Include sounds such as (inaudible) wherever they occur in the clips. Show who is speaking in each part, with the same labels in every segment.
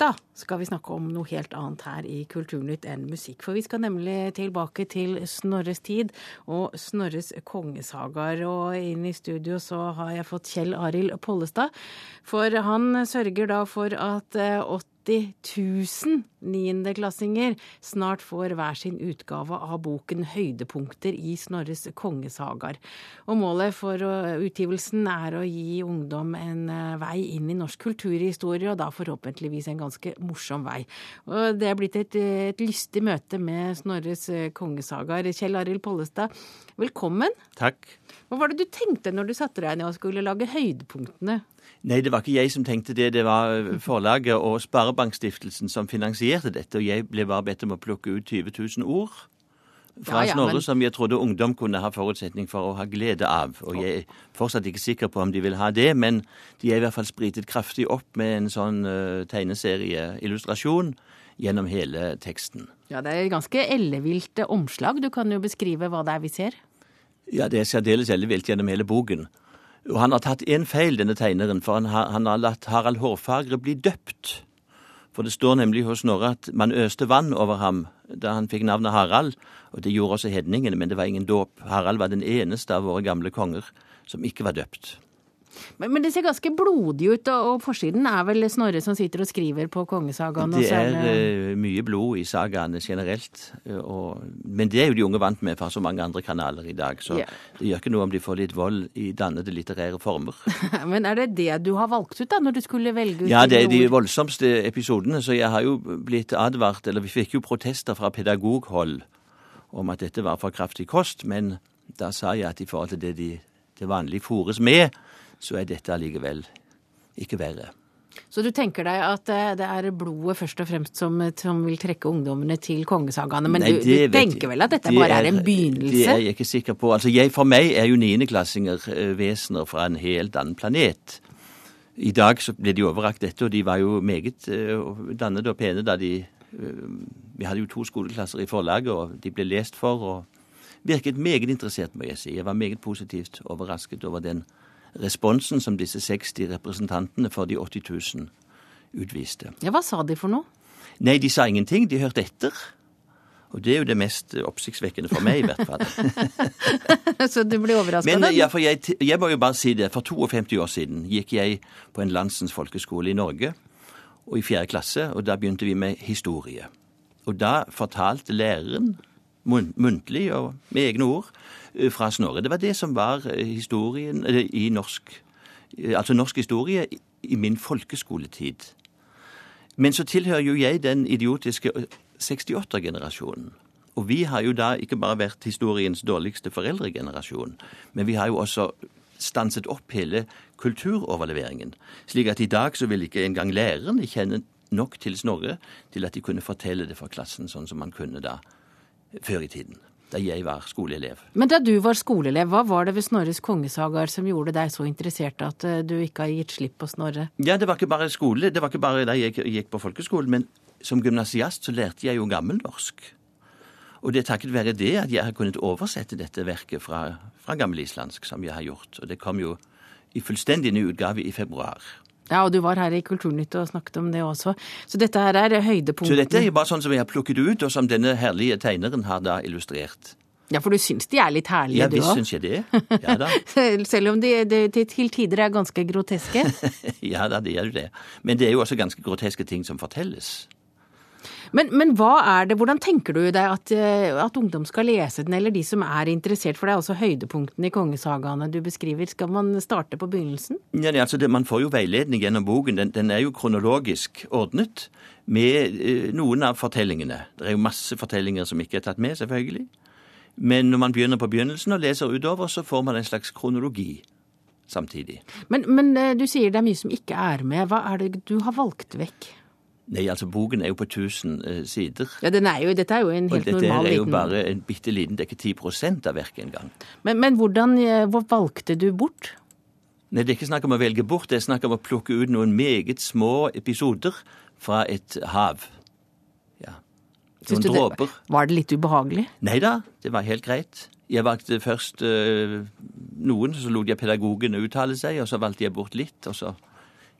Speaker 1: da skal vi snakke om noe helt annet her i Kulturnytt enn musikk. For vi skal nemlig tilbake til Snorres tid og Snorres kongesagaer. Og inn i studio så har jeg fått Kjell Arild Pollestad. For han sørger da for at 80 80 000 niendeklassinger snart får hver sin utgave av boken 'Høydepunkter i Snorres kongesagaer'. Og målet for utgivelsen er å gi ungdom en eh, vei inn i norsk kulturhistorie, og da forhåpentligvis en ganske morsom vei. Og det er blitt et, et lystig møte med Snorres eh, kongesagaer. Kjell Arild Pollestad, velkommen.
Speaker 2: Takk.
Speaker 1: Hva var det du tenkte når du satte deg ned og skulle lage høydepunktene?
Speaker 2: Nei, det var ikke jeg som tenkte det. Det var forlaget og Sparebankstiftelsen som finansierte dette. Og jeg ble bare bedt om å plukke ut 20 000 ord fra ja, ja, Snorre men... som jeg trodde ungdom kunne ha forutsetning for å ha glede av. Og jeg er fortsatt ikke sikker på om de vil ha det, men de er i hvert fall spritet kraftig opp med en sånn uh, tegneserieillustrasjon gjennom hele teksten.
Speaker 1: Ja, det er et ganske ellevilt omslag. Du kan jo beskrive hva det er vi ser?
Speaker 2: Ja, det er særdeles ellevilt gjennom hele boken. Og han har tatt én feil, denne tegneren, for han har, han har latt Harald Hårfagre bli døpt. For det står nemlig hos Snorre at man øste vann over ham da han fikk navnet Harald, og det gjorde også hedningene, men det var ingen dåp. Harald var den eneste av våre gamle konger som ikke var døpt.
Speaker 1: Men, men, det ser ganske blodig ut, og forsiden er vel Snorre som sitter og skriver på kongesagaen?
Speaker 2: Det er uh, mye blod i sagaene generelt, og, men det er jo de unge vant med fra så mange andre kanaler i dag. Så yeah. det gjør ikke noe om de får litt vold i dannede litterære former. (laughs)
Speaker 1: men er det det du har valgt ut, da, når du skulle velge ut
Speaker 2: Ja, det er de voldsomste episodene, så jeg har jo blitt advart, eller vi fikk jo protester fra pedagoghold om at dette var for kraftig kost, men da sa jeg at i forhold til det de til vanlig fôres med, så er dette allikevel ikke verre.
Speaker 1: Så du tenker deg at eh, det er blodet først og fremst som, som vil trekke ungdommene til kongesagaene, men Nei, du, du tenker vel at dette det bare er, er, en begynnelse?
Speaker 2: Det er jeg ikke sikker på. Altså jeg, For meg er jo niendeklassinger eh, vesener fra en helt annen planet. I dag så ble de overrakt dette, og de var jo meget uh, dannede og pene da de uh, Vi hadde jo to skoleklasser i forlaget, og de ble lest for og virket meget interessert, må jeg si. Jeg var meget positivt overrasket over den responsen som disse 60 representantene for de 80 000 utviste.
Speaker 1: Ja, Hva sa de for noe?
Speaker 2: Nei, de sa ingenting. De hørte etter. Og det er jo det mest oppsiktsvekkende for meg, i hvert fall. (laughs)
Speaker 1: Så du blir overraska?
Speaker 2: Ja, for jeg, jeg, må jo bare si det. For 52 år siden gikk jeg på en landsens folkeskole i Norge, og i fjerde klasse, og da begynte vi med historie. Og da fortalte læreren, muntlig og med egne ord, Eh, fra Snorre. Det var det som var eh, historien i norsk eh, Altså norsk historie i min folkeskoletid. Men så tilhører jo jeg den idiotiske 68-generasjonen. Og vi har jo da ikke bare vært historiens dårligste foreldregenerasjon, men vi har jo også stanset opp hele kulturoverleveringen. Slik at i dag så vil ikke engang lærerne kjenne nok til Snorre til at de kunne fortelle det for klassen sånn som man kunne da før i tiden da jeg var skoleelev.
Speaker 1: Men da du var skoleelev, hva var det ved Snorres kongesagaer som gjorde deg så interessert at eh, du ikke har gitt slipp på Snorre?
Speaker 2: Ja, det var ikke bare skole, det var ikke bare da jeg gikk på folkeskolen, men som gymnasiast så lærte jeg jo gammelnorsk. Og det er takket være det at jeg har kunnet oversette dette verket fra, fra gammelislandsk, som jeg har gjort. Og det kom jo i fullstendig ny utgave i februar.
Speaker 1: Ja, og du var her i Kulturnytt og snakket om det også. Så dette her er høydepunktet.
Speaker 2: Så dette er bare sånn som jeg har plukket ut, og som denne herlige tegneren har da illustrert.
Speaker 1: Ja, for du syns de er litt herlige,
Speaker 2: ja,
Speaker 1: du òg?
Speaker 2: Ja, visst syns jeg det. Ja da. (laughs)
Speaker 1: Selv om de, de, de, til tider er ganske groteske? (laughs)
Speaker 2: ja da, det er jo det. Men det er jo også ganske groteske ting som fortelles.
Speaker 1: Men, men, hva er det, hvordan tenker du deg at, eh, at, ungdom skal lese den, eller de som er interessert? For det er også høydepunktene i kongesagaene du beskriver. Skal man starte på begynnelsen?
Speaker 2: Ja, det, altså det, Man får jo veiledning gjennom boken. Den, den er jo kronologisk ordnet med eh, noen av fortellingene. Det er jo masse fortellinger som ikke er tatt med, selvfølgelig. Men når man begynner på begynnelsen og leser utover, så får man en slags kronologi samtidig.
Speaker 1: Men, men eh, du sier det er mye som ikke er med. Hva er det du har valgt vekk?
Speaker 2: Nei, altså boken er jo på 1000 uh, eh, sider.
Speaker 1: Ja, den er jo, Dette er jo en helt normal
Speaker 2: liten
Speaker 1: Dette
Speaker 2: er jo bare en bitte liten, det er ikke 10% av verket engang.
Speaker 1: Men, men hvordan eh, hvor valgte du bort?
Speaker 2: Nei, Det er ikke snakk om å velge bort, det er snakk om å plukke ut noen meget små episoder fra et hav. Ja.
Speaker 1: Noen dråper. Var det litt ubehagelig?
Speaker 2: Nei da, det var helt greit. Jeg valgte først uh, noen, så lot jeg pedagogene uttale seg, og så valgte jeg bort litt, og så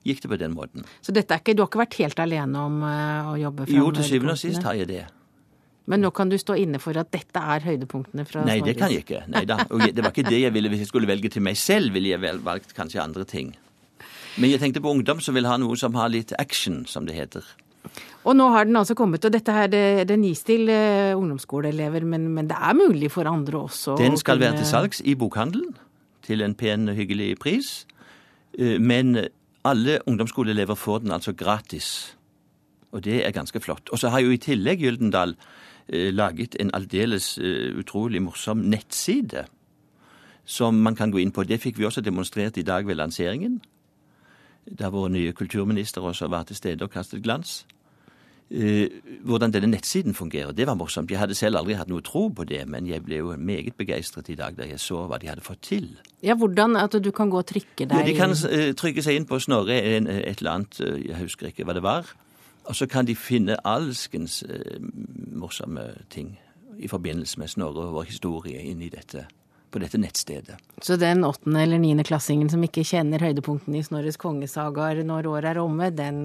Speaker 2: gikk det på den måten.
Speaker 1: Så dette er ikke, du har ikke vært helt alene om uh, å jobbe fram
Speaker 2: Jo, til syvende og sist har jeg det.
Speaker 1: Men nå kan du stå inne for at dette er høydepunktene fra
Speaker 2: Nei, det kan jeg ikke. Nei da. Og det var ikke det jeg ville. Hvis jeg skulle velge til meg selv, ville jeg vel valgt kanskje andre ting. Men jeg tenkte på ungdom som vil ha noe som har litt action, som det heter.
Speaker 1: Og nå har den altså kommet, og dette her, det, den gis til uh, ungdomsskoleelever, men, men, det er mulig for andre også?
Speaker 2: Den skal
Speaker 1: kunne...
Speaker 2: være til salgs i bokhandelen til en pen, og hyggelig pris. Uh, men alle ungdomsskoleelever får den altså gratis. Og det er ganske flott. Og så har jo i tillegg Gyldendal eh, laget en aldeles utrolig morsom nettside som man kan gå inn på. Det fikk vi også demonstrert i dag ved lanseringen. Der våre nye kulturminister også var til stede og kastet glans. Uh, hvordan denne nettsiden fungerer. Det var morsomt. Jeg hadde selv aldri hatt noe tro på det, men jeg ble jo meget begeistret i dag da jeg så hva de hadde fått til.
Speaker 1: Ja, Hvordan at du kan gå og trykke deg
Speaker 2: ja, De kan uh, trykke seg inn på Snorre en, et eller annet, uh, jeg husker ikke hva det var. Og så kan de finne alskens morsomme ting i forbindelse med Snorre og vår historie inni dette på dette nettstedet.
Speaker 1: Så den åttende eller niende klassingen som ikke kjenner høydepunktene i Snorres kongesagaer når året er omme, den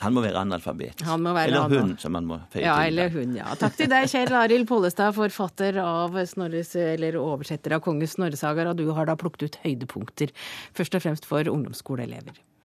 Speaker 2: han må være analfabet.
Speaker 1: Må være
Speaker 2: eller
Speaker 1: anal...
Speaker 2: hun, som han må feie
Speaker 1: ja,
Speaker 2: til.
Speaker 1: Eller hun, ja. Takk til deg, Kjell Arild Pollestad, forfatter av Snorres, eller oversetter av Kongens Snorresagaer, og du har da plukket ut høydepunkter, først og fremst for ungdomsskoleelever.